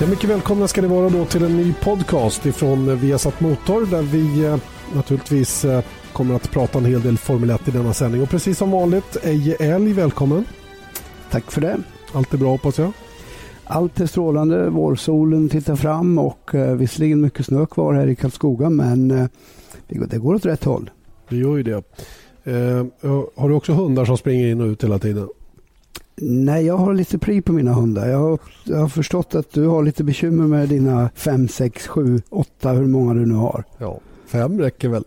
Ja, mycket välkomna ska ni vara då till en ny podcast ifrån Viasat Motor där vi eh, naturligtvis eh, kommer att prata en hel del Formel 1 i denna sändning. Och precis som vanligt, Eje Älg, välkommen. Tack för det. Allt är bra hoppas jag. Allt är strålande. Vårsolen tittar fram och eh, visserligen mycket snö kvar här i Karlskoga men eh, det går åt rätt håll. Det gör ju det. Eh, har du också hundar som springer in och ut hela tiden? Nej, jag har lite pri på mina hundar. Jag har, jag har förstått att du har lite bekymmer med dina fem, sex, sju, åtta, hur många du nu har. Ja, fem räcker väl.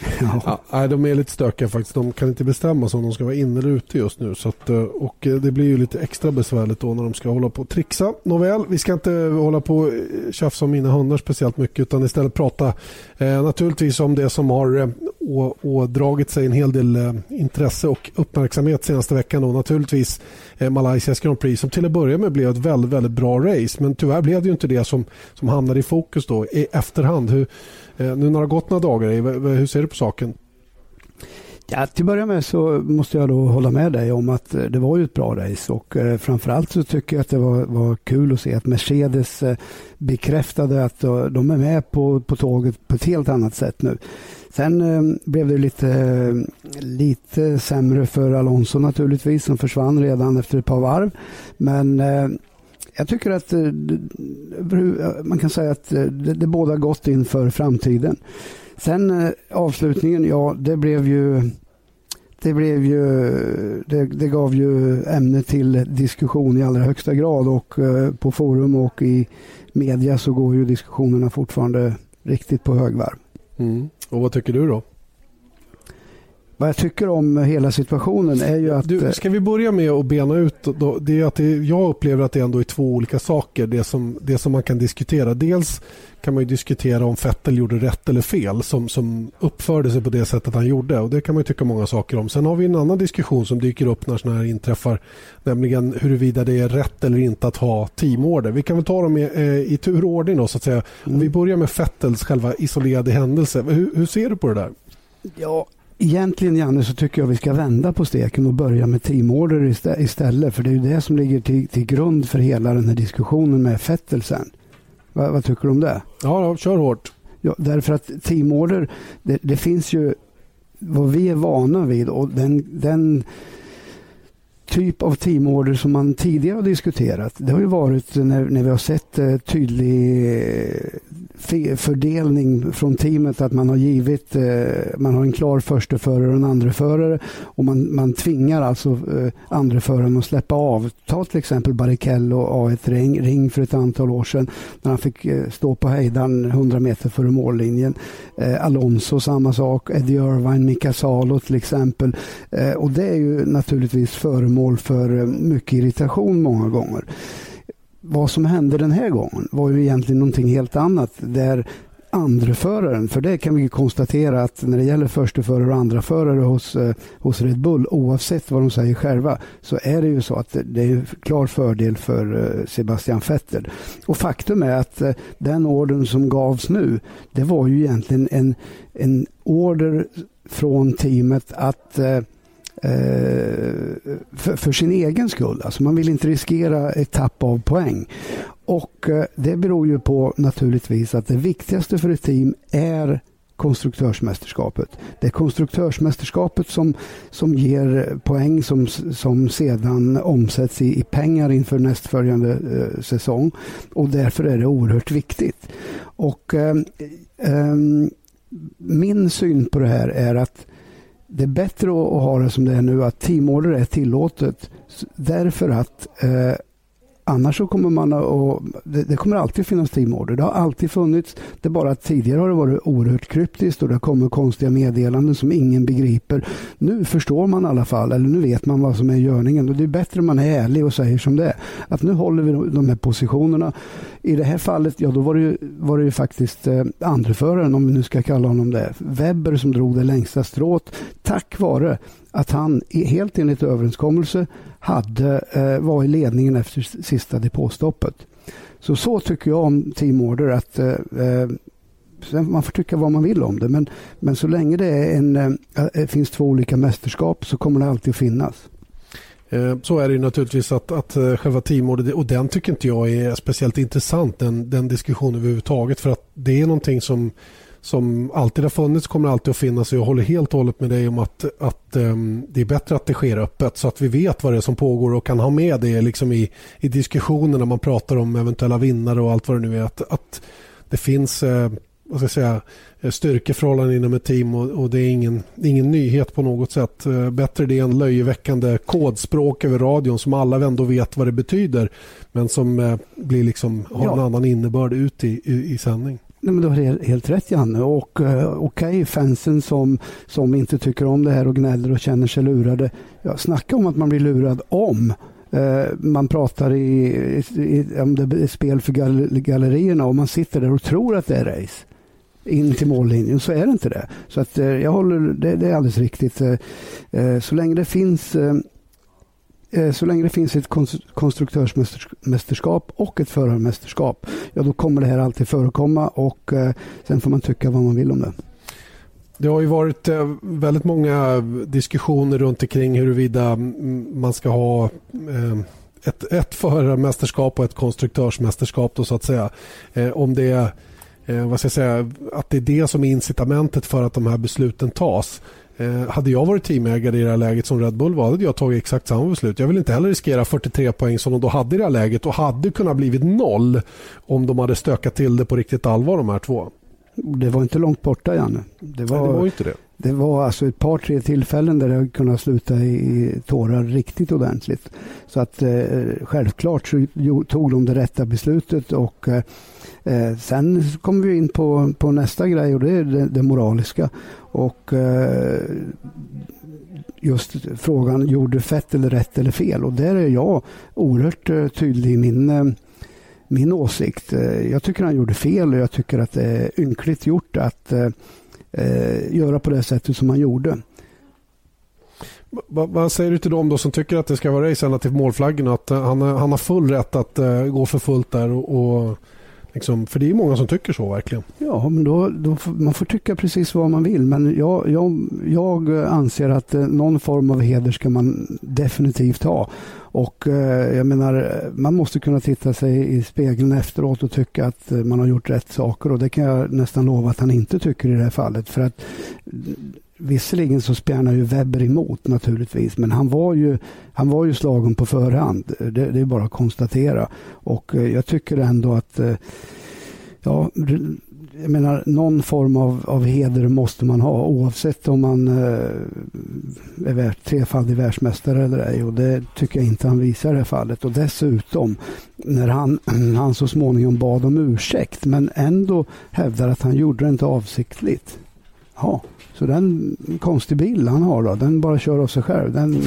Ja. Ja, de är lite stökiga faktiskt. De kan inte bestämma sig om de ska vara inne eller ute just nu. Så att, eh, och eh, det blir ju lite extra besvärligt då när de ska hålla på och trixa. Nåväl, vi ska inte hålla på och eh, tjafsa om mina hundar speciellt mycket utan istället prata eh, naturligtvis om det som har och ådragit sig en hel del eh, intresse och uppmärksamhet senaste veckan. Och naturligtvis eh, Malaysias Grand Prix som till att börja med blev ett väldigt, väldigt bra race. Men tyvärr blev det ju inte det som, som hamnade i fokus då i efterhand. Hur, eh, nu när det har gått några dagar, hur ser du på saken? Ja, till att börja med så måste jag då hålla med dig om att det var ju ett bra race och eh, framförallt så tycker jag att det var, var kul att se att Mercedes bekräftade att de är med på, på tåget på ett helt annat sätt nu. Sen eh, blev det lite, eh, lite sämre för Alonso naturligtvis som försvann redan efter ett par varv. Men eh, jag tycker att eh, man kan säga att eh, det, det båda gott inför framtiden. Sen eh, avslutningen, ja det blev ju det, blev ju, det, det, gav ju ämne till diskussion i allra högsta grad och på forum och i media så går ju diskussionerna fortfarande riktigt på högvarv. Mm. Och vad tycker du då? Vad jag tycker om hela situationen är ju att... Du, ska vi börja med att bena ut? Då, det är att det, jag upplever att det ändå är två olika saker. Det som, det som man kan diskutera. Dels kan man diskutera om Fettel gjorde rätt eller fel som, som uppförde sig på det sättet han gjorde. Och Det kan man tycka många saker om. Sen har vi en annan diskussion som dyker upp när sådana här inträffar. Nämligen huruvida det är rätt eller inte att ha teamorder. Vi kan väl ta dem i, eh, i tur och ordning. Då, så att säga. Om vi börjar med Fettels själva isolerade händelse. Hur, hur ser du på det där? Ja, Egentligen Janne så tycker jag vi ska vända på steken och börja med teamorder istället. För det är ju det som ligger till, till grund för hela den här diskussionen med Fettel sen. Va, vad tycker du om det? Ja, ja kör hårt. Ja, därför att teamorder, det, det finns ju vad vi är vana vid och den, den typ av teamorder som man tidigare har diskuterat. Det har ju varit när, när vi har sett eh, tydlig eh, fördelning från teamet att man har givit, eh, man har en klar försteförare och en andreförare och man, man tvingar alltså eh, andreföraren att släppa av. Ta till exempel Barrichello A1 Ring, Ring för ett antal år sedan när han fick eh, stå på hejdan 100 meter före mållinjen. Eh, Alonso samma sak, Eddie Irvine, Mika Salo till exempel. Eh, och det är ju naturligtvis föremål för eh, mycket irritation många gånger vad som hände den här gången var ju egentligen någonting helt annat. Där andreföraren, för det kan vi konstatera att när det gäller försteförare och andraförare hos, eh, hos Red Bull, oavsett vad de säger själva, så är det ju så att det är en klar fördel för eh, Sebastian Vettel. Och faktum är att den orden som gavs nu, det var ju egentligen en, en order från teamet att Eh, Eh, för, för, sin egen skull. Alltså man vill inte riskera ett tapp av poäng. Och eh, det beror ju på naturligtvis att det viktigaste för ett team är konstruktörsmästerskapet. Det är konstruktörsmästerskapet som, som ger poäng som, som sedan omsätts i, i pengar inför nästföljande eh, säsong. Och därför är det oerhört viktigt. Och eh, eh, Min syn på det här är att det är bättre att, ha det som det är nu, att teamorder är tillåtet. Därför att eh, Annars så kommer man att... Det, det, kommer alltid finnas teamorder. Det har alltid funnits. Det är bara att tidigare har det varit oerhört kryptiskt och det kommer konstiga meddelanden som ingen begriper. Nu förstår man i alla fall, eller nu vet man vad som är görningen. Och det är bättre om man är ärlig och säger som det är. Att nu håller vi de här positionerna. I det här fallet, ja då var det ju, var det ju faktiskt eh, andreföraren, om vi nu ska kalla honom det, Webber som drog det längsta strået. Tack vare att han helt enligt överenskommelse hade, eh, var i ledningen efter sista depåstoppet. Så så tycker jag om Team Order att eh, eh man får tycka vad man vill om det men, men så länge det är en, äh, finns två olika mästerskap så kommer det alltid att finnas. Så är det naturligtvis att, att själva teamordet, och den tycker inte jag är speciellt intressant, den, den diskussionen överhuvudtaget. För att det är någonting som, som alltid har funnits, kommer alltid att finnas. Jag håller helt och hållet med dig om att, att um, det är bättre att det sker öppet så att vi vet vad det är som pågår och kan ha med det liksom i, i diskussionen när man pratar om eventuella vinnare och allt vad det nu är. Att, att det finns uh, vad ska jag säga, eh, styrkeförhållanden inom ett team och, och, det är ingen, ingen nyhet på något sätt. Eh, bättre det än löjeväckande kodspråk över radion som alla ändå vet vad det betyder men som eh, blir liksom, har ja. en annan innebörd ut i, i, i sändning. Nej, men du har helt rätt Janne. Och uh, okej, okay, fansen som, som inte tycker om det här och gnäller och känner sig lurade. Ja, snacka om att man blir lurad om eh, man pratar i, i, om det är spel för gallerierna och man sitter där och tror att det är race in till mållinjen så är det inte det. Så att eh, jag håller, det, det är alldeles riktigt. Eh, eh så länge det finns Eh, så länge det finns ett konstruktörsmästerskap och ett förarmästerskap, ja då kommer det här alltid förekomma och eh, sen får man tycka vad man vill om det. Det har ju varit eh, väldigt många diskussioner runt omkring huruvida man ska ha ett, ett förarmästerskap och ett konstruktörsmästerskap då så att säga. Om det är vad ska jag säga, att det är det som är incitamentet för att de här besluten tas. Eh, hade jag varit teamägare i det här läget som Red Bull var hade jag tagit exakt samma beslut. Jag vill inte heller riskera 43 poäng som de då hade i det här läget och hade kunnat blivit noll om de hade stökat till det på riktigt allvar de här två. Det var inte långt borta Janne. Det var, Nej, det var inte det. Det var alltså ett par tre tillfällen där det kunde sluta i tårar riktigt ordentligt. Så att eh, självklart så tog de det rätta beslutet och eh, eh sen kommer vi in på, på nästa grej och det är det, det moraliska. Och eh, just frågan, gjorde fett eller rätt eller fel? Och där är jag oerhört eh, tydlig i min, eh, min åsikt. Eh, jag tycker han gjorde fel och jag tycker att det är ynkligt gjort att eh, eh, göra på det sättet som han gjorde. Vad säger du till dem då som tycker att det ska vara race ända till målflaggen? Att eh, han, han har full rätt att eh, gå för fullt där och, och Liksom, för det är många som tycker så verkligen. Ja, men då, då får, man får tycka precis vad man vill. Men jag, jag, jag anser att eh, någon form av heder ska man definitivt ha. Och eh, jag menar, man måste kunna titta sig i spegeln efteråt och tycka att eh, man har gjort rätt saker. Och det kan jag nästan lova att han inte tycker i det här fallet. För att Visserligen så spjärnar ju Webber emot naturligtvis, men han var ju, han var ju slagen på förhand. Det, det är bara att konstatera. Och eh, jag tycker ändå att eh, ja, jag menar, någon form av, av heder måste man ha oavsett om man eh, är trefaldig världsmästare eller ej. Och det tycker jag inte han visar i det här fallet. Och dessutom när han, han så småningom bad om ursäkt men ändå hävdar att han gjorde det inte avsiktligt. Ja, så den konstig bil han har då, den bara kör av sig själv. Den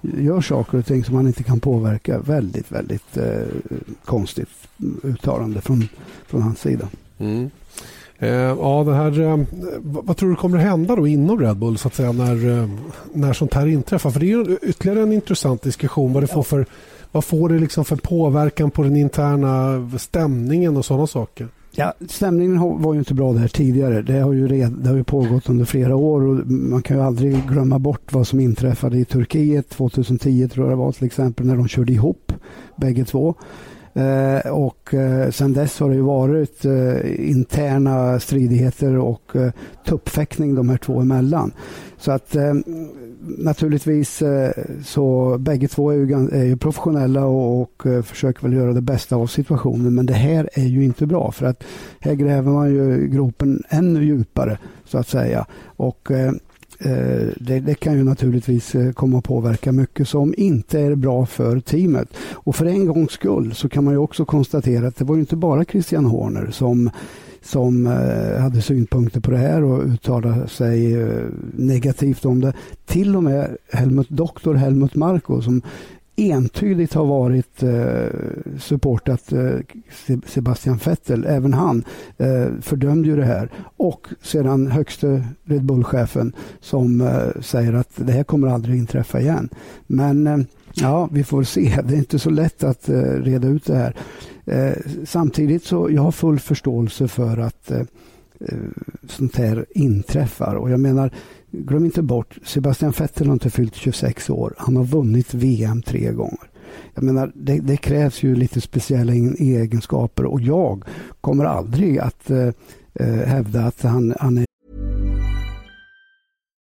gör saker och ting som man inte kan påverka. Väldigt, väldigt eh, konstigt uttalande från, från hans sida. Mm. Eh, ja, det här, eh, vad tror du kommer att hända då inom Red Bull så att säga, när, eh, när sånt här inträffar? För det är ytterligare en intressant diskussion vad det får för, vad får det liksom för påverkan på den interna stämningen och sådana saker? Ja, stämningen var ju inte bra där tidigare. Det har ju, red, det har ju pågått under flera år och man kan ju aldrig glömma bort vad som inträffade i Turkiet 2010 tror jag det var till exempel när de körde ihop bägge två. Eh, och eh, sen dess har det ju varit eh, interna stridigheter och eh, tuppfäktning de här två emellan. Så att eh, naturligtvis eh, så bägge två är ju, är ju professionella och, och eh, försöker väl göra det bästa av situationen. Men det här är ju inte bra för att här gräver man ju gropen ännu djupare så att säga. Och Eh, det, det, kan ju naturligtvis eh, komma att påverka mycket som inte är bra för teamet. Och för en gångs skull så kan man ju också konstatera att det var ju inte bara Christian Horner som som eh, hade synpunkter på det här och uttalade sig negativt om det. Till och med Helmut, doktor Helmut Marko som entydigt har varit eh, supportat eh, Sebastian Vettel. Även han eh, fördömde ju det här. Och sedan högste Red Bull-chefen som eh, säger att det här kommer aldrig inträffa igen. Men eh, ja, vi får se. Det är inte så lätt att eh, reda ut det här. Eh, samtidigt så jag har full förståelse för att eh, eh sånt här inträffar. Och jag menar, glöm inte bort, Sebastian Vettel har inte fyllt 26 år. Han har vunnit VM tre gånger. Jag menar, det, det krävs ju lite speciella egenskaper och jag kommer aldrig att eh, eh hävda att han, han är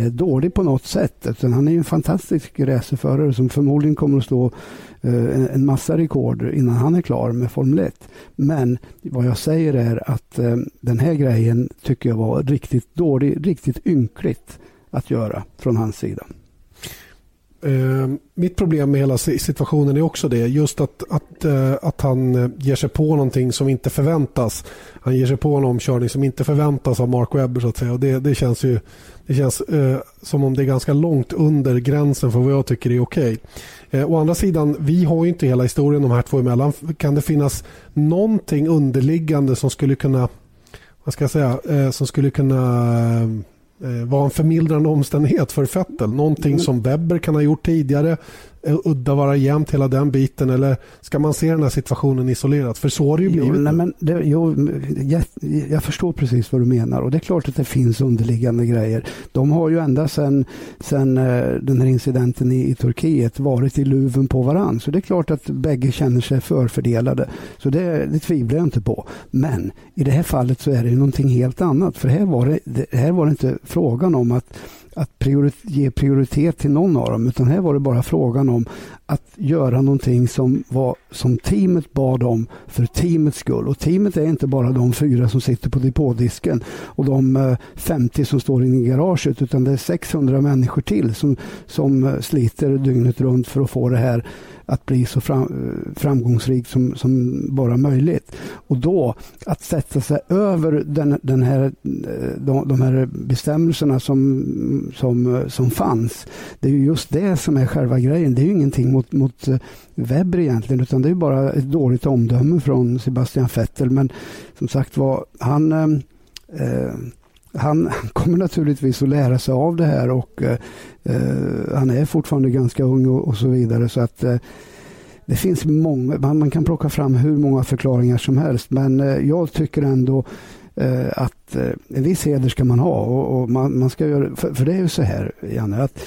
dålig på något sätt. Utan han är en fantastisk racerförare som förmodligen kommer att slå eh, en massa rekord innan han är klar med Formel 1. Men vad jag säger är att eh, den här grejen tycker jag var riktigt dålig, riktigt ynkligt att göra från hans sida. Eh, mitt problem med hela situationen är också det. Just att, att, eh, att han eh, ger sig på någonting som inte förväntas. Han ger sig på en omkörning som inte förväntas av Mark Webber. Så att säga. Och det, det känns ju det känns eh, som om det är ganska långt under gränsen för vad jag tycker är okej. Eh, å andra sidan, vi har ju inte hela historien de här två emellan. Kan det finnas någonting underliggande som skulle kunna vad ska jag säga, eh, som skulle kunna eh, eh, vara en förmildrande omständighet för Fettel. Någonting som Webber kan ha gjort tidigare udda vara jämnt hela den biten eller ska man se den här situationen isolerat? För så har det ju blivit. Jo, nej, men det, jo, jag, jag, förstår precis vad du menar och det är klart att det finns underliggande grejer. De har ju ända sedan uh, den här incidenten i, i, Turkiet varit i luven på varann. Så det är klart att bägge känner sig förfördelade. Så det, det tvivlar jag inte på. Men i det här fallet så är det någonting helt annat. För här var det, det här var det inte frågan om att att priorit ge prioritet till någon av dem utan här var det bara frågan om att göra någonting som, var, som teamet bad om för teamets skull. Och teamet är inte bara de fyra som sitter på depådisken och de eh, 50 som står inne i garaget utan det är 600 människor till som, som eh, sliter dygnet runt för att få det här att bli så fram, framgångsrik som, som bara möjligt. Och då att sätta sig över den, den här, eh, de, de här bestämmelserna som, som, som fanns. Det är just det som är själva grejen. Det är ju ingenting mot, mot eh, Webber egentligen utan det är bara ett dåligt omdöme från Sebastian Vettel. Men som sagt var, han eh, eh han kommer naturligtvis att lära sig av det här och eh, eh, han är fortfarande ganska ung och, och så vidare. Så att eh, det finns många, man, man, kan plocka fram hur många förklaringar som helst men eh, jag tycker ändå eh, att eh, en viss heder ska man ha. Och, och man, man, ska göra, för, för, det är ju så här, Janne, att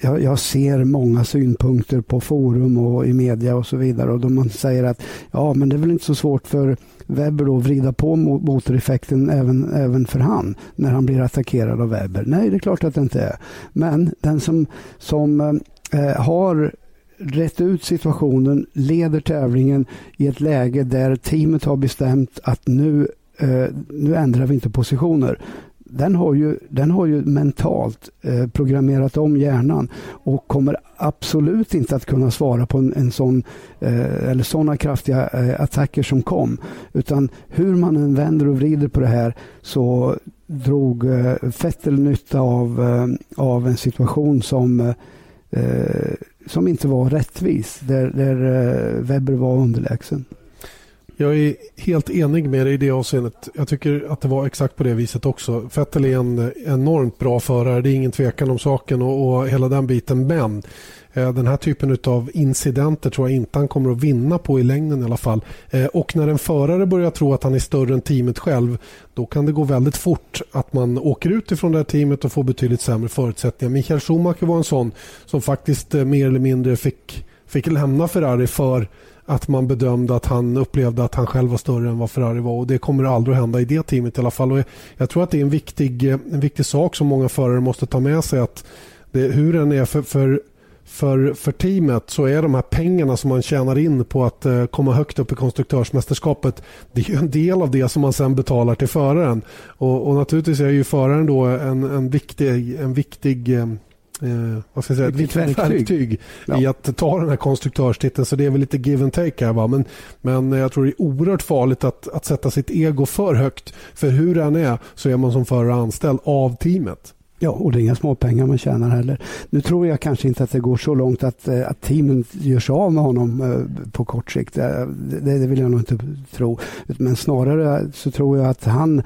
jag, jag, ser många synpunkter på forum och i media och så vidare och då man säger att ja, men det är väl inte så svårt för Webber att vrida på motoreffekten även, även för han när han blir attackerad av Webber. Nej, det är klart att det inte är. Men den som, som eh, har rätt ut situationen, leder tävlingen i ett läge där teamet har bestämt att nu, eh, nu ändrar vi inte positioner den har ju, den har ju mentalt eh, programmerat om hjärnan och kommer absolut inte att kunna svara på en, en sån, eh, eller sådana kraftiga eh, attacker som kom. Utan hur man än vänder och vrider på det här så drog eh, Vettel nytta av, eh, av en situation som, eh, eh som inte var rättvis, där, där eh, Webber var underlägsen. Jag är helt enig med dig i det avseendet. Jag tycker att det var exakt på det viset också. Vettel är en enormt bra förare, det är ingen tvekan om saken och, och hela den biten. Men eh, den här typen av incidenter tror jag inte han kommer att vinna på i längden i alla fall. Eh, och när en förare börjar tro att han är större än teamet själv då kan det gå väldigt fort att man åker ut ifrån det här teamet och får betydligt sämre förutsättningar. Michael Schumacher var en sån som faktiskt eh, mer eller mindre fick, fick lämna Ferrari för att man bedömde att han upplevde att han själv var större än vad Ferrari var och det kommer aldrig att hända i det teamet i alla fall. Och jag tror att det är en viktig, eh, en viktig sak som många förare måste ta med sig att det, hur den är för, för för, för teamet så är de här pengarna som man tjänar in på att eh, komma högt upp i konstruktörsmästerskapet det är en del av det som man sen betalar till föraren. Och, och naturligtvis är ju föraren då en, en viktig, en viktig eh, eh, vad ska jag säga, ett viktigt verktyg, verktyg ja. i att ta den här konstruktörstiteln. Så det är väl lite give and take här. Va? Men, men jag tror det är oerhört farligt att, att sätta sitt ego för högt. För hur den är så är man som förare anställd av teamet. Ja, och det är inga småpengar man tjänar heller. Nu tror jag kanske inte att det går så långt att, eh, att teamen gör sig av med honom eh, på kort sikt. Eh, det, det vill jag nog inte tro. Men snarare så tror jag att han,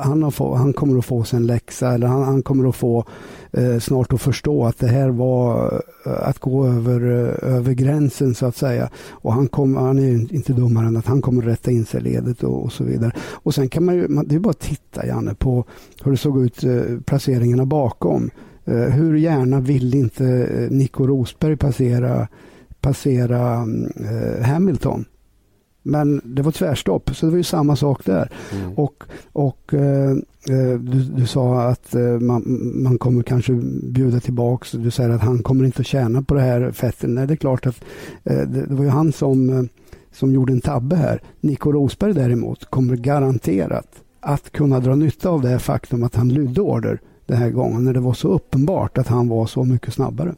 han, har få, han kommer att få sig en läxa eller han, han kommer att få eh, snart att förstå att det här var att gå över, över gränsen så att säga. Och han, kom, han är inte dummare än att han kommer att rätta in sig i ledet och, och så vidare. Och sen kan man ju, det är bara att titta Janne på hur det såg ut, eh, placeringarna bakom. Eh, hur gärna vill inte eh, Nico Rosberg passera, passera Hamilton? Men det var tvärstopp, så det var ju samma sak där. Mm. Och, och eh, du, du, sa att eh, man, man kommer kanske bjuda tillbaks. Du säger att han kommer inte att tjäna på det här fettet. Nej, det är klart att eh, det, det, var ju han som, som gjorde en tabbe här. Nico Rosberg däremot kommer garanterat att kunna dra nytta av det faktum att han lydde order den här gången när det var så uppenbart att han var så mycket snabbare.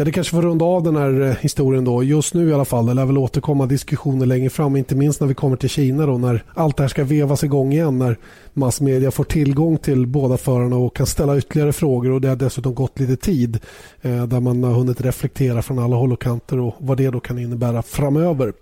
Ja, det kanske får runda av den här eh, historien då. Just nu i alla fall. Det lär väl återkomma diskussioner längre fram. Inte minst när vi kommer till Kina då. När allt det här ska vevas igång igen. När massmedia får tillgång till båda förarna och kan ställa ytterligare frågor. Och det har dessutom gått lite tid. Eh, där man har hunnit reflektera från alla håll och kanter. Och vad det då kan innebära framöver.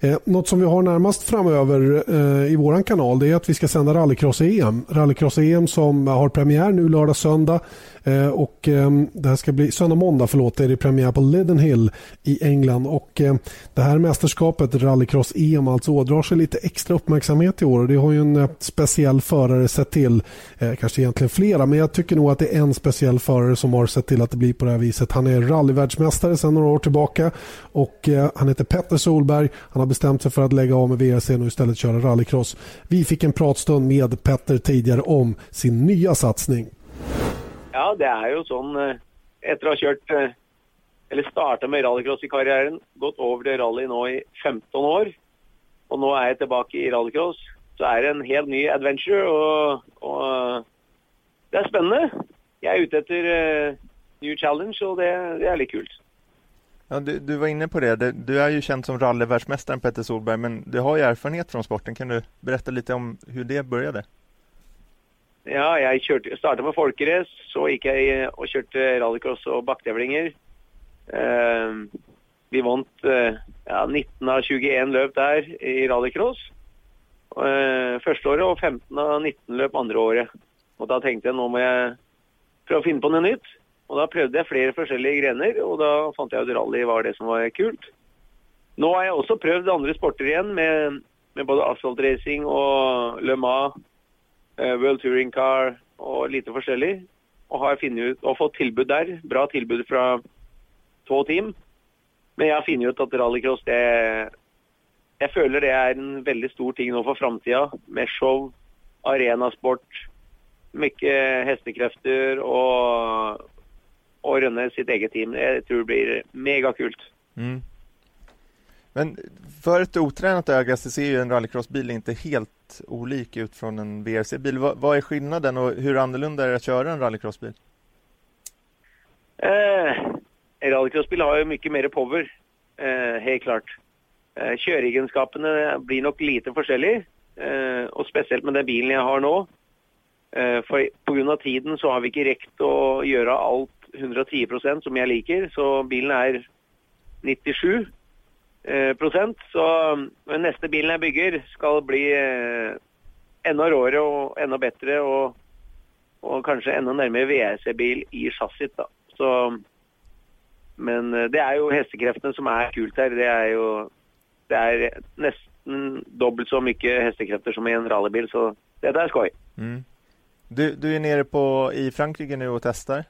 Eh, något som vi har närmast framöver eh, i vår kanal det är att vi ska sända rallycross-EM. Rallycross-EM som har premiär nu lördag söndag. Eh, och eh, det här ska bli söndag måndag förlåt, är det premiär på Leadenhill i England. Och eh, det här mästerskapet, rallycross-EM, alltså ådrar sig lite extra uppmärksamhet i år. Och det har ju en eh, speciell förare sett till, eh, kanske egentligen flera, men jag tycker nog att det är en speciell förare som har sett till att det blir på det här viset. Han är rallyvärldsmästare sedan några år tillbaka och han heter Petter Solberg. Han har har bestämt sig för att lägga av med VRC och istället köra rallycross. Vi fick en pratstund med Petter tidigare om sin nya satsning. Ja, det är ju sånn eh, Efter att ha kört, eh, Eller startat med rallycross i karriären, gått över till rally nu i 15 år, och nu är jag tillbaka i rallycross, så är det en helt ny adventure. och, och det är spännande. Jag är ute efter uh, new challenge, och det, det är litt kul. Ja, du, du, var inne på det. Du är ju känd som rallyvärldsmästaren Petter Solberg, men du har ju erfarenhet från sporten. Kan du berätta lite om hur det började? Ja, jag kjørte, starta på folkerace. Så gick jag och körde rallycross och backtävlingar. Uh, vi vant uh, eh, ja, 19 av 21 löp där i rallycross uh, första året, och 15 av 19 löp andra året. Och då tänkte jag, nu måste jag försöka finna på något nytt. Og Da prøvde jeg flere forskjellige grener, og da fant jeg ut rally var det som var kult. Nå har jeg også prøvd andre sporter igjen, med, med både asfaltracing og Le Mans eh, World Touring Car og lite forskjellig. Og har ut, og fått tilbud der. Bra tilbud fra to team. Men jeg har funnet ut at rallycross det Jeg føler det er en veldig stor ting nå for framtida. Med show, arenasport, mye hestekrefter og å rønne sitt eget team. Jeg tror det blir megakult. Mm. Men för ett otränat öga så ser ju en rallycrossbil inte helt olik ut från en VRC-bil. Vad, vad, är skillnaden och hur annorlunda är det att köra en rallycrossbil? Eh, en rallycrossbil har ju mycket mer power, eh, helt klart. Eh, Kjøreegenskapene blir nog lite forskjellig, eh, och speciellt med den bilen jag har nu. Eh, for pga. tiden så har vi inte räckt att göra allt 110% som jeg liker, så bilen er 97 prosent. Så eh, den neste bilen jeg bygger, skal bli eh, enda råere og enda bedre. Og, og kanskje enda nærmere VRC-bil i chassis. da. Så, men eh, det er jo hestekreftene som er kult her. Det er jo det er nesten dobbelt så mye hestekrefter som i en rallybil, så dette er skoj. Mm. Du, du, är nere på, i Frankrike nu och testar.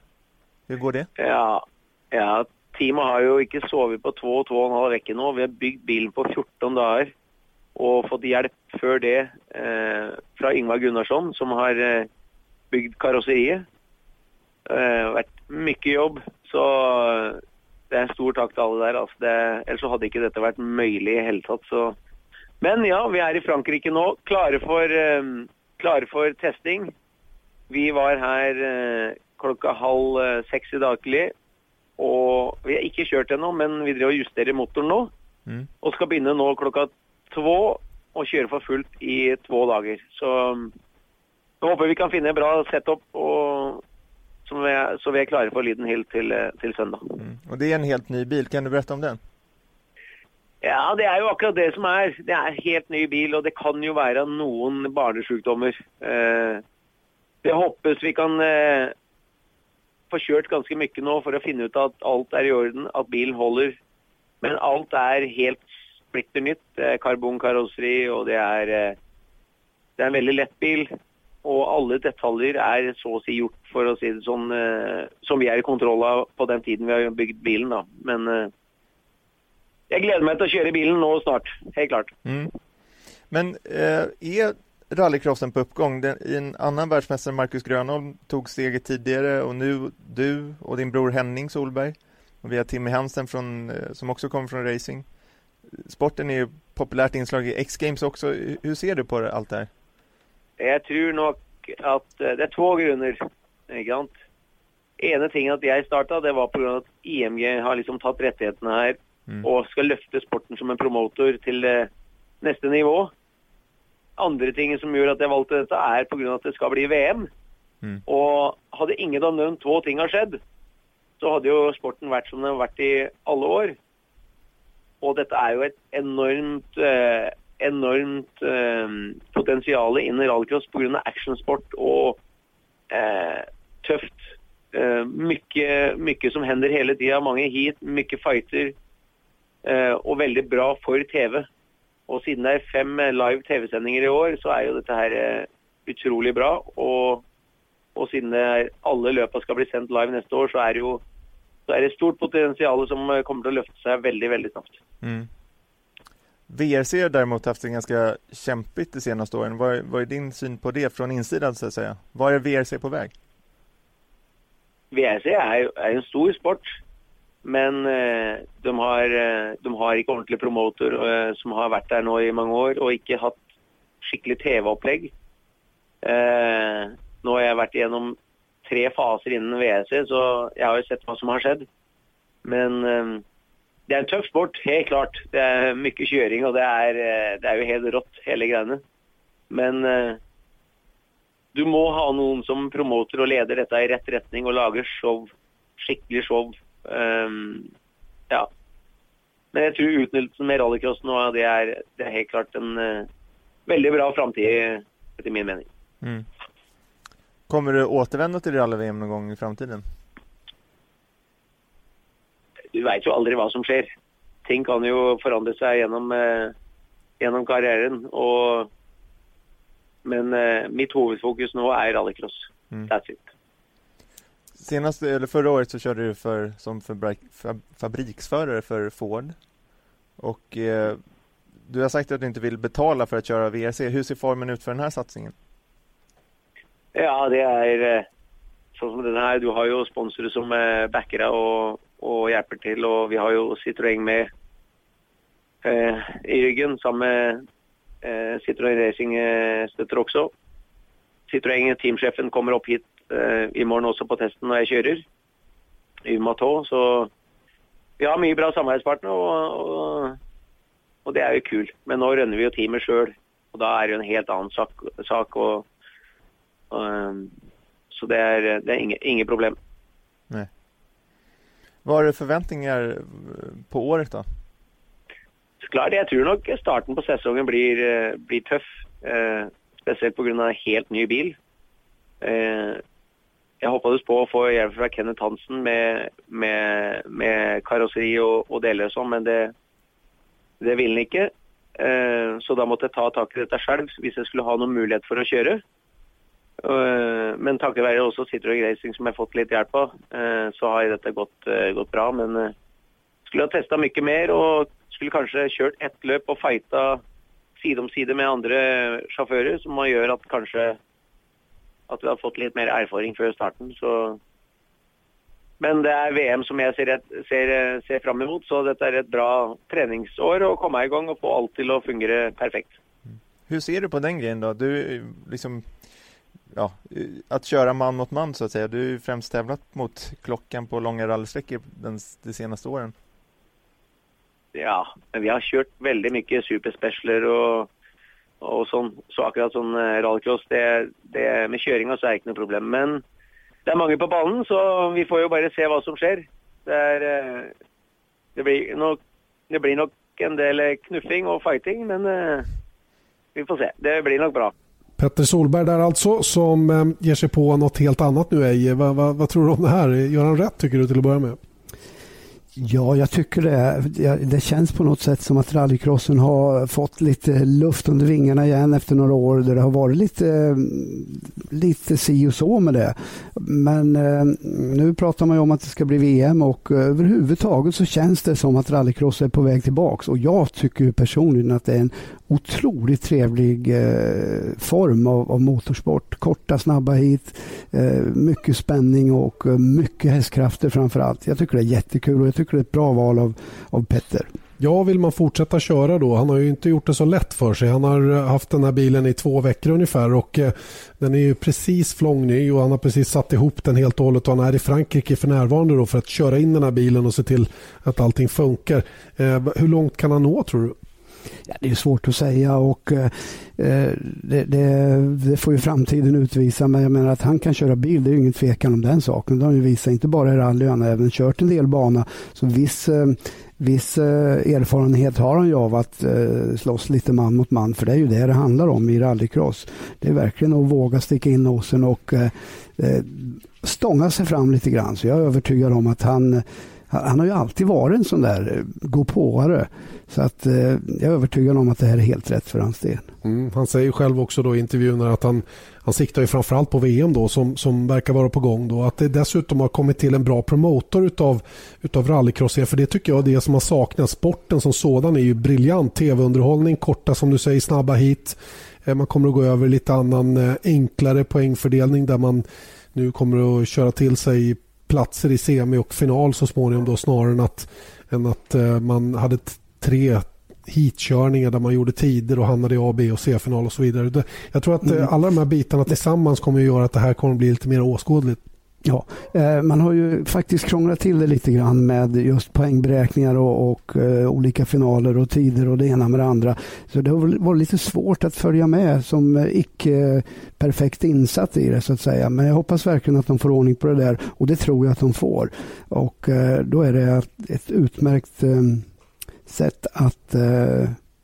Hur går det? Ja, ja Teamet har ju inte sovit på två och två och en halv vecka nu. Vi har byggt bilen på 14 dagar och fått hjälp för det eh, från Ingvar Gunnarsson, som har eh, byggt karosseriet. Eh, varit mycket jobb, så eh, det är en stor tack till alla där. Alltså det, eller så hade inte detta varit möjligt i hela tatt. Så. Men ja, vi är i Frankrike nu, klara för, eh, klare för testning. Vi var här... eh, klokka halv eh, seks i dag tidlig og vi har ikke kjørt ennå, men vi driver og justerer motoren nå. Mm. Og skal begynne nå klokka to og kjøre for fullt i to dager. Så Jag hoppas vi kan finna en bra setup och som är, så vi är klara för Liden Hill till, eh, till söndag. Mm. Och det är en helt ny bil. Kan du berätta om den? Ja, det är ju akkurat det som är. Det en helt ny bil och det kan ju vara någon barnesjukdomar. Eh, jag hoppas vi kan eh, får kört ganska mycket nu för att finne ut att allt är i orden, att bilen håller. Men allt är helt splitter nytt. Det är karbonkarosseri och det är, eh, det er en väldigt lätt bil. Og alla detaljer är så å si gjort för att si det sånn, eh, som vi er i kontroll av på den tiden vi har bygd bilen. da. Men eh, jeg jag meg til å att köra bilen nå snart, helt klart. Mm. Men eh, är rallycrossen på uppgång? Den, I en annan världsmästare, Marcus Grönholm, tog steget tidigare och nu du och din bror Henning Solberg. Och vi har Timmy Hansen från, eh, som också kommer från racing. Sporten är ju populärt inslag i X-games också. Hur ser du på det, allt det här? Jag tror nog att eh, det är två grunder. Sant? Ene ting at jeg starta, det var pga. at IMG har liksom tatt rettighetene her mm. og skal løfte sporten som en promotor til eh, neste nivå. Andre ting som gjør at jeg valgte dette, er pga. at det skal bli VM. Mm. Og hadde ingen av de to tinga skjedd, så hadde jo sporten vært som den har vært i alle år. Og dette er jo et enormt eh, enormt eh, potensial inn i rallycross pga. actionsport och eh, tufft. Eh, mycket, mycket som händer hela tiden, många hit, mycket fighter eh, och väldigt bra för TV. Och sedan det är fem live TV-sändningar i år så är ju det här eh, otroligt bra. Och, det är, alla löpa ska bli sänd live nästa år så är det ju så är det stort potential som eh, kommer att lyfta sig väldigt, väldigt snabbt. Mm. VRC har däremot haft det ganska kämpigt de senaste åren. Vad, vad är din syn på det från insidan så att säga? Var är VRC på väg? VRC är, är en stor sport, men eh, de har, eh, de har ikke ordentlig promotor eh, som har varit där nå i många år och inte haft skikkelig tv-upplägg. Eh, nu har jag varit igenom tre faser innan WC, så jag har jo sett vad som har skjedd. Men eh, det är en tuff sport, helt klart. Det är mycket körning och det är, eh, det er jo helt rått, hele greiene. Men eh, du må ha noen som promoter och leder dette i rätt riktning och lager show, skikkelig show. Um, ja. Men jag tror utnyttjelsen med rallycross nu, det är, det är helt klart en uh, väldigt bra framtid, efter min mening. Mm. Kommer du återvända till rally-VM någon gång i framtiden? du vet ju aldrig vad som sker. Ting kan ju förändra sig genom, eh, genom karriären. Och, men eh, mitt huvudfokus nu är rallycross. Mm. That's it. Senast, eller förra året så körde du för, som fabrik, fabriksförare för Ford. Och eh, du har sagt att du inte vill betala för att köra VRC. Hur ser formen ut för den här satsningen? Ja, det är eh, så som den här. Du har ju sponsorer som eh, backar och och hjälper till och vi har ju Citroën med eh, i ryggen Samma eh, eh, Citroën Racing eh, stöttar också. Citroën, teamchefen, kommer upp hit eh, imorgon också på testen när jag kör i Matå. Så vi har mycket bra samarbetspartner och, och, och, det är ju kul. Men nu rönner vi ju teamet själv och då är det en helt annan sak. sak och, och, um, så det är, det är inget, inget problem. Nej. Vad har du förväntningar på året då? Klart, jag tror nog starten på säsongen blir, eh, blir tuff. Eh, speciellt på grund av en helt ny bil. Eh, jag hoppades på att få hjälp fra Kenneth Hansen med, med, med karosseri och, og delar och sånn, men det, det ville han inte. Eh, så då måste jag ta tag i dette själv om jag skulle ha någon möjlighet for att köra. Eh, men takket være også Citroën Racing som jag fått lite hjälp av, eh, så har dette gått, eh, gått bra. Men skulle ha testat mycket mer och skulle kanske kört ett løp och fighta sida om sida med andra chaufförer som gör att kanske att vi har fått lite mer erfarenhet för starten. Så men det är VM som jag ser, ser, ser fram emot, så detta är ett bra träningsår att komma igång och få allt till att fungera perfekt. Hur ser du på den grejen då? Du liksom ja, att köra man mot man så att säga. Du har ju främst tävlat mot klockan på långa rallysträckor de senaste åren. Ja, men vi har kört väldigt mycket superspecialer och og sånn. Så akkurat sånn eh, rallycross, det, det, med kjøringa så er det ikke noe problem. Men det er mange på ballen, så vi får jo bare se hva som skjer. Det, er, eh, det, blir, nok, det blir nok en del eh, knuffing og fighting, men vi får se. Det blir nok bra. Petter Solberg där alltså som ger sig på något helt annat nu Eje. Vad, vad, vad, tror du om det här? Gör han rätt tycker du till att börja med? Ja, jag tycker det. Det känns på något sätt som att rallycrossen har fått lite luft under vingarna igen efter några år där det har varit lite, lite si och så med det. Men eh, nu pratar man ju om att det ska bli VM och eh, överhuvudtaget så känns det som att rallycross är på väg tillbaks och jag tycker personligen att det är en otroligt trevlig eh, form av, av, motorsport. Korta, snabba hit, eh, mycket spänning och eh, mycket hästkrafter framför allt. Jag tycker det är jättekul och jag tycker det är ett bra val av, av Petter. Ja, vill man fortsätta köra då? Han har ju inte gjort det så lätt för sig. Han har eh, haft den här bilen i två veckor ungefär och eh, den är ju precis flångny och han har precis satt ihop den helt och hållet och han är i Frankrike för närvarande då för att köra in den här bilen och se till att allting funkar. Hur långt kan han nå tror du? Ja, det är svårt att säga och eh, eh, det, det, det, får ju framtiden utvisa. Men jag menar att han kan köra bil, det är ju ingen tvekan om den saken. Det har ju visat, inte bara i rally, han har även kört en del bana. Så viss, eh, viss eh, erfarenhet har han ju av att eh, slåss lite man mot man. För det är ju det det handlar om i rallycross. Det är verkligen att våga sticka in nosen och eh, eh, stånga sig fram lite grann. Så jag är övertygad om att han han har ju alltid varit en sån där eh, gåpåare. Så att, eh, jag är övertygad om att det här är helt rätt för hans del. Mm, han säger själv också då i intervjun att han, han siktar ju framförallt på VM då som, som verkar vara på gång. Då. Att det dessutom har kommit till en bra promotor utav, utav rallycross. För det tycker jag är det som har saknats. Sporten som sådan är ju briljant. Tv-underhållning, korta som du säger, snabba hit. Eh, man kommer att gå över lite annan eh, enklare poängfördelning där man nu kommer att köra till sig platser i semi och final så småningom då snarare än att, än att eh, man hade tre heatkörningar där man gjorde tider och hamnade i A, B och C-final och så vidare. Jag tror att eh, mm. alla de här bitarna tillsammans kommer att göra att det här kommer att bli lite mer åskådligt. Ja, eh, man har ju faktiskt krånglat till det lite grann med just poängberäkningar och, och uh, olika finaler och tider och det ena med det andra. Så det har varit lite svårt att följa med som icke perfekt insatt i det så att säga. Men jag hoppas verkligen att de får ordning på det där och det tror jag att de får. Och då är det ett utmärkt sätt att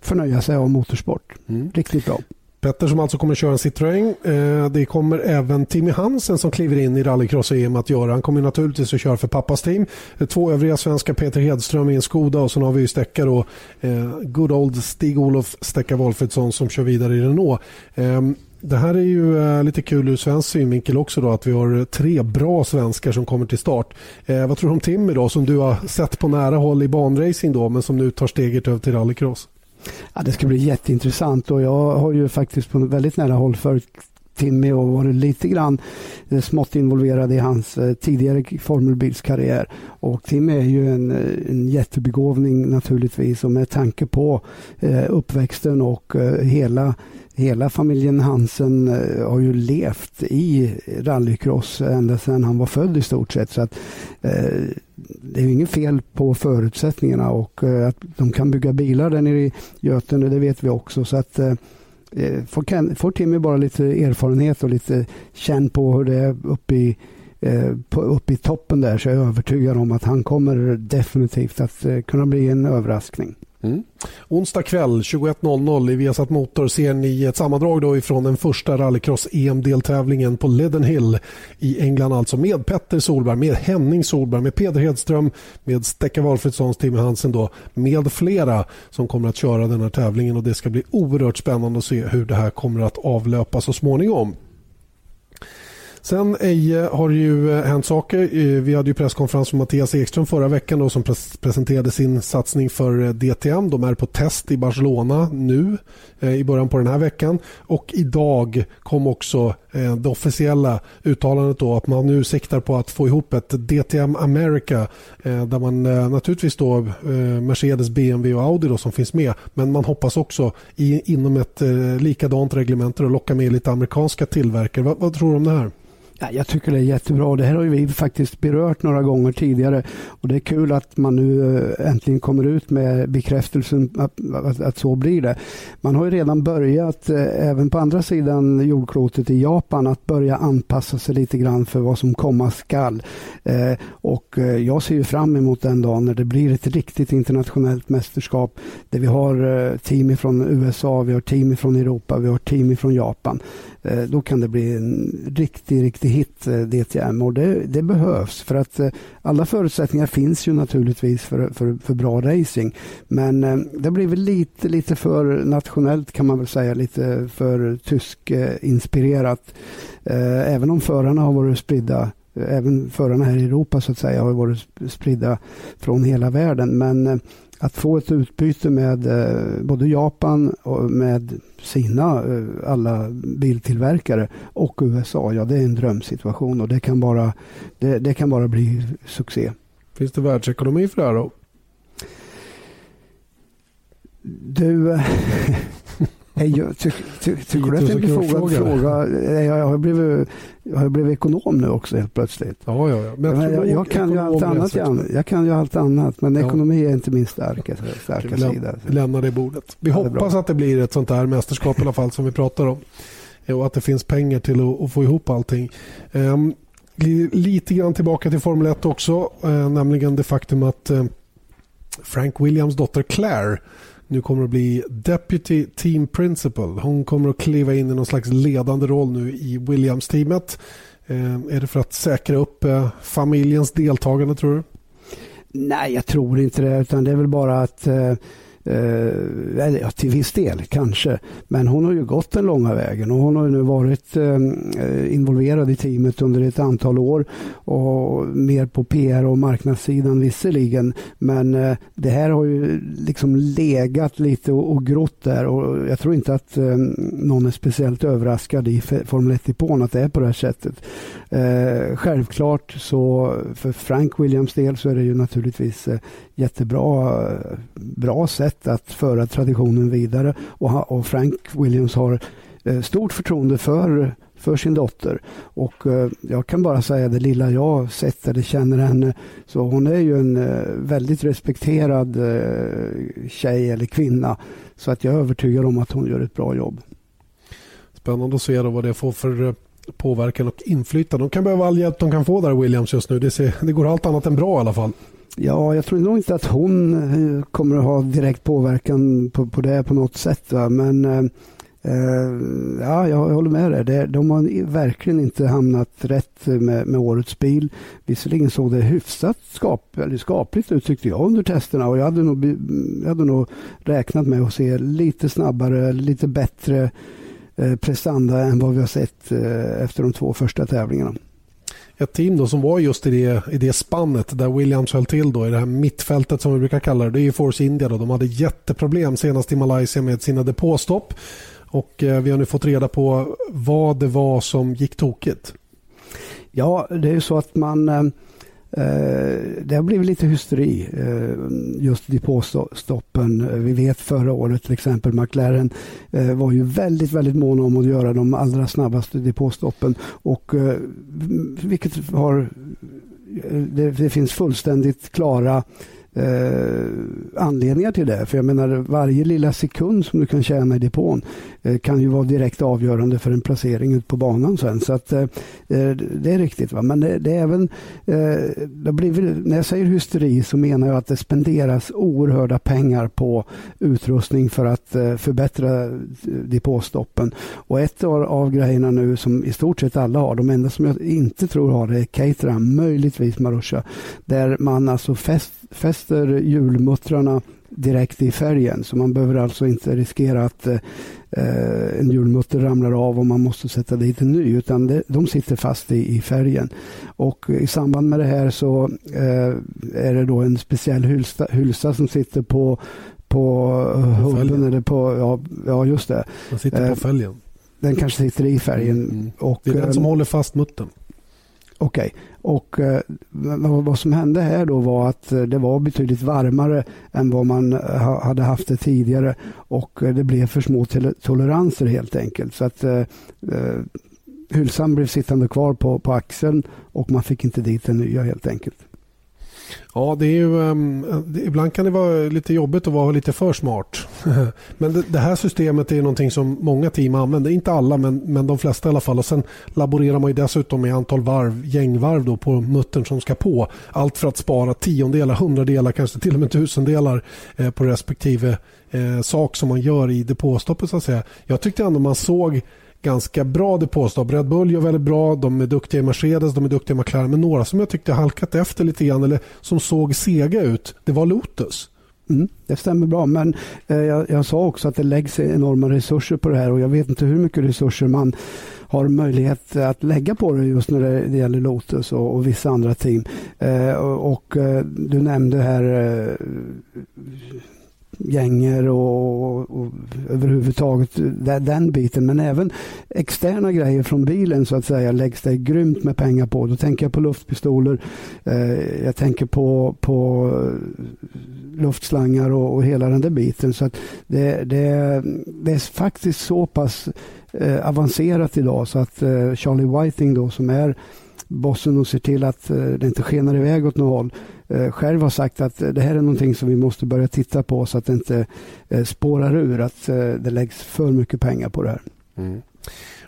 förnöja sig av motorsport. Mm. Riktigt bra. Petter som alltså kommer att köra en Citroën. Eh, det kommer även Timmy Hansen som kliver in i rallycross-EM att göra. Han kommer naturligtvis att köra för pappas team. Eh, två övriga svenska Peter Hedström i en Skoda och sen har vi ju Stäcka då, eh, good old Stig-Olof Stekka Wolfridsson som kör vidare i Renault. Ehm, det här är ju lite kul ur svensk synvinkel också då att vi har tre bra svenskar som kommer till start. Eh, vad tror du om Timmy då som du har sett på nära håll i banracing då men som nu tar steget över till rallycross? Ja, det ska bli jätteintressant och jag har ju faktiskt på väldigt nära håll följt Timmy och varit lite grann eh, smått involverad i hans eh, tidigare formelbilskarriär. Och Timmy är ju en, eh, en jättebegåvning naturligtvis och med tanke på uppväxten och hela hela familjen Hansen eh, har ju levt i rallycross ända sedan han var född i stort sett. Så att, eh, det är inget fel på förutsättningarna och eh, att de kan bygga bilar där nere i Götene, det vet vi också. Så att eh, eh får, får, får Timmy bara lite erfarenhet och lite känn på hur det är uppe i, eh, på, uppe i toppen där så är jag övertygad om att han kommer definitivt att kunna bli en överraskning. Mm. Onsdag kväll 21.00 i Viasat Motor ser ni ett sammandrag då ifrån den första rallycross-EM-deltävlingen på Leden Hill i England alltså med Petter Solberg, med Henning Solberg, med Peder Hedström, med Stekka Walfridssons, Tim Hansen då, med flera som kommer att köra den här tävlingen och det ska bli oerhört spännande att se hur det här kommer att avlöpa så småningom. Sen Eje har det ju eh, hänt saker. Eh, vi hade ju presskonferens med Mattias Ekström förra veckan då, som presenterade sin satsning för eh, DTM. De är på test i Barcelona nu i början på den här veckan. Och idag kom också det officiella uttalandet då att man nu siktar på att få ihop ett DTM America där man naturligtvis då Mercedes, BMW och Audi då som finns med. Men man hoppas också i, inom ett likadant reglemente att locka med lite amerikanska tillverkare. Vad, vad tror du om det här? Jag tycker det är jättebra. Det här har vi faktiskt berört några gånger tidigare. Och Det är kul att man nu eh, äntligen kommer ut med bekräftelsen att, att, att så blir det. Man har ju redan börjat, eh, även på andra sidan jordklotet i Japan, att börja anpassa sig lite grann för vad som komma skall. Eh, och jag ser ju fram emot den dagen när det blir ett riktigt internationellt mästerskap där vi har team från USA, vi har team från Europa, vi har team från Japan. Eh, då kan det bli en riktig, riktig hit eh, DTM och det, det, behövs för att eh, alla förutsättningar finns ju naturligtvis för, för, för bra racing. Men det blir väl lite, lite för nationellt kan man väl säga, lite för tysk inspirerat. Även om förarna har varit spridda Även förarna här i Europa så att säga har varit spridda från hela världen. Men att få ett utbyte med eh, både Japan och med sina eh, alla biltillverkare och USA, ja det är en drömsituation och det kan bara, det, det kan bara bli succé. Finns det världsekonomi för det här då? Du, Jag ty, ty, tycker du att det är en befogad fråga? Jag har, blivit, jag har blivit ekonom nu också helt plötsligt. Ja, ja, ja. Men jag, jag, jag kan ju allt annat. Jag, jag kan ju allt annat, men ja. ekonomi är inte min starka, starka vi sida. Vi lämnar det bordet. Vi ja, hoppas att det blir ett sånt här mästerskap i alla fall som vi pratar om. Och att det finns pengar till att, att få ihop allting. Um, lite grann tillbaka till Formel 1 också, uh, nämligen det faktum att uh, Frank Williams dotter Claire nu kommer att bli Deputy Team Principal. Hon kommer att kliva in i någon slags ledande roll nu i Williams-teamet. Eh, är det för att säkra upp eh, familjens deltagande tror du? Nej, jag tror inte det. Utan det är väl bara att eh, eh, ja, till viss del kanske. Men hon har ju gått den långa vägen och hon har nu varit ehm, eh, involverad i teamet under ett antal år och mer på PR och marknadssidan visserligen. Men eh, det här har ju liksom legat lite och, och grott där och jag tror inte att eh, någon är speciellt överraskad i Formel 1-depån att det är på det här sättet. Eh, självklart så för Frank Williams del så är det ju naturligtvis eh, jättebra bra sätt att föra traditionen vidare och, och Frank Williams har eh, stort förtroende för för sin dotter. Och eh, jag kan bara säga det lilla jag sett eller känner henne. Så hon är ju en eh, väldigt respekterad eh, tjej eller kvinna. Så att jag är övertygad om att hon gör ett bra jobb. Spännande att se då vad det får för eh, påverkan och inflytande. De kan behöva all hjälp de kan få där Williams just nu. Det, ser, det går allt annat än bra i alla fall. Ja, jag tror nog inte att hon eh, kommer att ha direkt påverkan på, på det på något sätt. Va? Men eh, eh ja, jag håller med dig. De har verkligen inte hamnat rätt med, med årets bil. Visserligen såg det hyfsat skap, eller skapligt ut tyckte jag under testerna och jag hade nog, jag hade nog räknat med att se lite snabbare, lite bättre eh, prestanda än vad vi har sett eh, efter de två första tävlingarna ett team då som var just i det, i det spannet där Williams höll till då i det här mittfältet som vi brukar kalla det. Det är ju Force India då. De hade jätteproblem senast i Malaysia med sina depåstopp. Och eh, vi har nu fått reda på vad det var som gick tokigt. Ja, det är ju så att man Eh, Eh, det har blivit lite hysteri eh, just depåstoppen. Vi vet förra året till exempel McLaren eh, var ju väldigt, väldigt måna om att göra de allra snabbaste depåstoppen och vilket har det, det finns fullständigt klara anledningar till det. För jag menar varje lilla sekund som du kan tjäna i depån eh, kan ju vara direkt avgörande för en placering ut på banan sen. Så att, eh, eh det är riktigt. Va? Men det, det är även, eh, det blir, när jag säger hysteri så menar jag att det spenderas oerhörda pengar på utrustning för att eh, förbättra eh, depåstoppen. Och ett av, av grejerna nu som i stort sett alla har, de enda som jag inte tror har det är Caterham, möjligtvis Marusha, där man alltså fäster fäst fäster hjulmuttrarna direkt i färgen. Så man behöver alltså inte riskera att eh, en hjulmutter ramlar av och man måste sätta dit en ny. Utan det, de sitter fast i, i, färgen. Och i samband med det här så eh, är det då en speciell hylsa, hylsa som sitter på på hubben eller på, ja, ja just det. Den sitter på eh, fälgen. Den kanske sitter i färgen. Mm, mm. Och, det är den som eh, håller fast muttern. Okej, okay. och eh, vad som hände här då var att eh, det var betydligt varmare än vad man eh, ha, hade haft det tidigare och eh, det blev för små toleranser helt enkelt. Så att eh hylsan blev sittande kvar på, på axeln och man fick inte dit den nya helt enkelt. Ja, det är ju, um, ibland kan det vara lite jobbigt att vara lite för smart. men det, det, här systemet är någonting som många team använder. Inte alla, men, men de flesta i alla fall. Och Sen laborerar man ju dessutom med antal varv, gängvarv då, på muttern som ska på. Allt för att spara tiondelar, hundradelar, kanske till och med tusendelar eh, på respektive eh, sak som man gör i depåstoppet. Så att säga. Jag tyckte ändå man såg ganska bra depåstopp. Red Bull gör väldigt bra, de är duktiga i Mercedes, de är duktiga i McLaren. Men några som jag tyckte halkat efter lite grann eller som såg sega ut, det var Lotus. Mm, det stämmer bra, men eh, jag, jag, sa också att det läggs enorma resurser på det här och jag vet inte hur mycket resurser man har möjlighet att lägga på det just när det, det gäller Lotus och, och, vissa andra team. Eh, och, och, eh, du nämnde här eh, gänger och, och överhuvudtaget den biten. Men även externa grejer från bilen så att säga läggs det grymt med pengar på. Då tänker jag på luftpistoler. Eh, jag tänker på, på luftslangar och, och hela den där biten. Så att det, det, det är faktiskt så pass eh, avancerat idag så att eh, Charlie Whiting då som är bossen och ser till att eh, det inte skenar iväg åt något håll eh, själv har sagt att eh, det här är någonting som vi måste börja titta på så att det inte spårar ur att det läggs för mycket pengar på det här. Mm.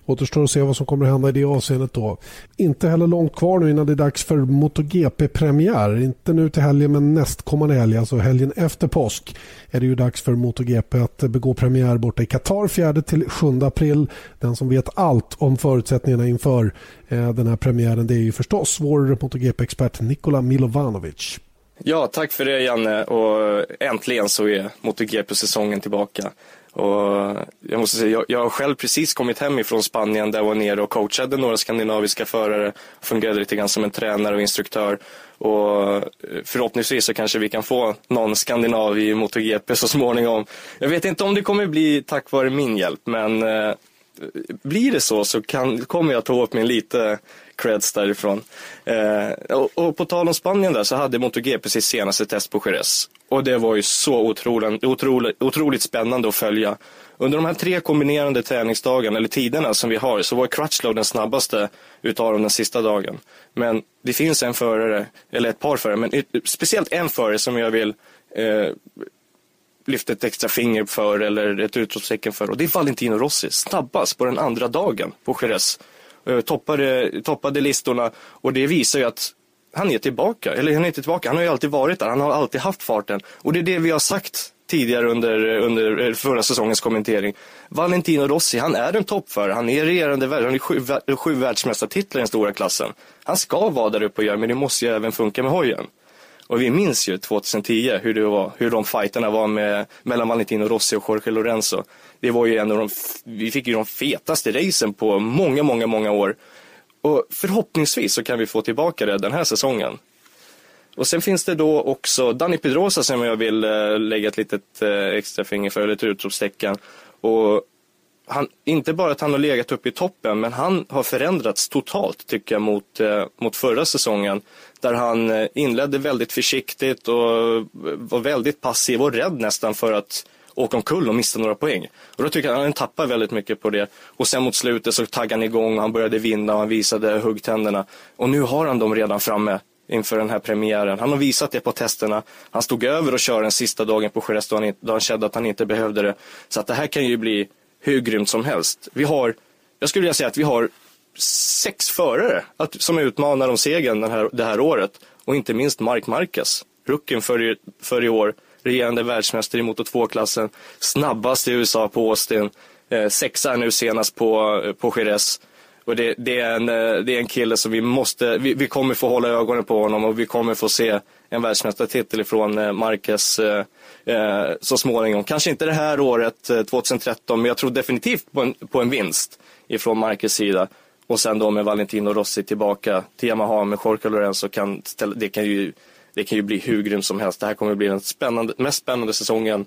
Återstår att se vad som kommer att hända i det avseendet då. Inte heller långt kvar nu innan det är dags för MotoGP-premiär. Inte nu till helgen men nästkommande helg, alltså helgen efter påsk är det ju dags för MotoGP att begå premiär borta i Qatar 4 till 7 april. Den som vet allt om förutsättningarna inför eh, den här premiären det är ju förstås vår MotoGP-expert Nikola Milovanovic. Ja, tack för det Janne och äntligen så är MotoGP-säsongen tillbaka. Och jag måste säga, jag, jag har själv precis kommit hem ifrån Spanien där jag var nere och coachade några skandinaviska förare. Fungerade lite grann som en tränare och instruktör. Och eh, förhoppningsvis så kanske vi kan få någon skandinav i MotoGP så småningom. Jag vet inte om det kommer bli tack vare min hjälp, men eh, blir det så så kan, kommer jag ta åt mig lite creds därifrån. Eh, och, och, på tal om Spanien där så hade MotoGP sitt senaste test på Jerez. Och det var ju så otroligt, otroligt, otroligt spännande att följa. Under de här tre kombinerande träningsdagarna, eller tiderna som vi har, så var Crutchlow den snabbaste utav dem den sista dagen. Men det finns en förare, eller ett par förare, men speciellt en förare som jag vill eh, lyfta ett extra finger för eller ett utropstecken för. Och det är Valentino Rossi, snabbast på den andra dagen på Jerez. Eh, toppade, toppade listorna och det visar ju att han är tillbaka. Eller han är inte tillbaka, han har ju alltid varit där. Han har alltid haft farten. Och det är det vi har sagt tidigare under, under eh, förra säsongens kommentering. Valentino Rossi, han är en toppförare. Han är regerande värld. Han är sju, sju världsmästartitlar i den stora klassen. Han ska vara där uppe och göra, men det måste ju även funka med hojen. Och vi minns ju 2010 hur det var, hur de fighterna var med, mellan Valentino Rossi och Jorge Lorenzo. Det var ju en av de, vi fick ju de fetaste racen på många, många, många år. Och förhoppningsvis så kan vi få tillbaka det den här säsongen. Och sen finns det då också Danny Pedrosa som jag vill eh, lägga ett litet eh, extra finger för, eller ett utropstecken. Och han, inte bara att han har legat uppe i toppen, men han har förändrats totalt tycker jag mot, eh, mot förra säsongen. Där han eh, inledde väldigt försiktigt och var väldigt passiv och rädd nästan för att åka omkull och missa några poäng. Och då tycker jag att han tappar väldigt mycket på det. Och sen mot slutet så taggade han igång och han började vinna och han visade huggtänderna. Och nu har han dem redan framme inför den här premiären. Han har visat det på testerna. Han stod över och körde den sista dagen på Jerez då han kände att han inte behövde det. Så att det här kan ju bli hur grymt som helst. Vi har, jag skulle vilja säga att vi har sex förare att, som utmanar om segern den här, det här året. Och inte minst Mark Marquez, rucken för i, för i år regerande världsmästare i Moto 2-klassen, snabbast i USA på Austin, eh, sexa nu senast på, eh, på Jerez. Och det, det, är en, eh, det är en kille som vi måste, vi, vi, kommer få hålla ögonen på honom och vi kommer få se en världsmästartitel ifrån eh, Marquez eh, eh, så småningom. Kanske inte det här året, 2013, men jag tror definitivt på en, på en vinst ifrån Marquez sida. Och sen då med Valentino Rossi tillbaka till Yamaha med Jorge Lorenzo, kan, det kan ju det kan ju bli hur grymt som helst. Det här kommer bli den spännande, mest spännande säsongen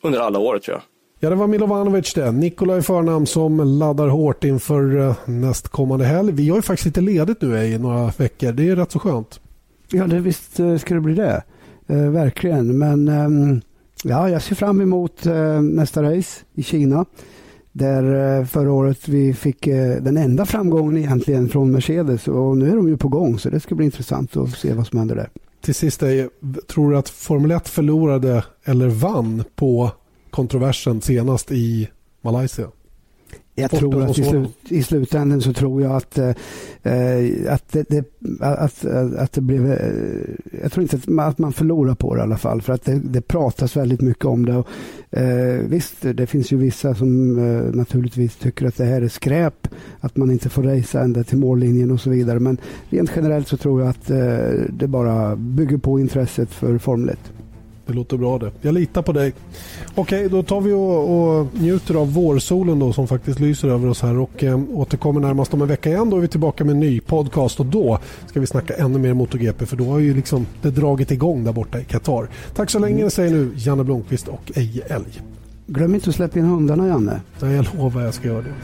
under alla år tror jag. Ja, det var Milovanovic det. Nikola i förnamn som laddar hårt inför nästkommande helg. Vi har ju faktiskt lite ledigt nu i några veckor. Det är rätt så skönt. Ja, det, visst eh, ska det bli det. Eh, verkligen. Men eh, ja, jag ser fram emot eh, nästa race i Kina. Där eh, förra året vi fick eh, den enda framgången egentligen från Mercedes och nu är de ju på gång så det ska bli intressant att se vad som händer där. Till sist, tror du att Formel 1 förlorade eller vann på kontroversen senast i Malaysia? Jag tror att i, slut, i slutändan så tror jag att, eh, att, det, det, att, att det blev... Eh, jag tror inte att man, att man förlorar på det i alla fall. För att det, det pratas väldigt mycket om det. Och, eh, visst, det finns ju vissa som eh, naturligtvis tycker att det här är skräp. Att man inte får racea ända till mållinjen och så vidare. Men rent generellt så tror jag att eh, det bara bygger på intresset för Formel 1. Det låter bra det. Jag litar på dig. Okej, då tar vi och, och njuter av vårsolen då som faktiskt lyser över oss här och eh, återkommer närmast om en vecka igen. Då är vi tillbaka med en ny podcast och då ska vi snacka ännu mer MotoGP för då har ju liksom det dragit igång där borta i Qatar. Tack så länge säger nu Janne Blomqvist och Eje Älg. Glöm inte att släppa in hundarna Janne. jag lovar jag ska göra det.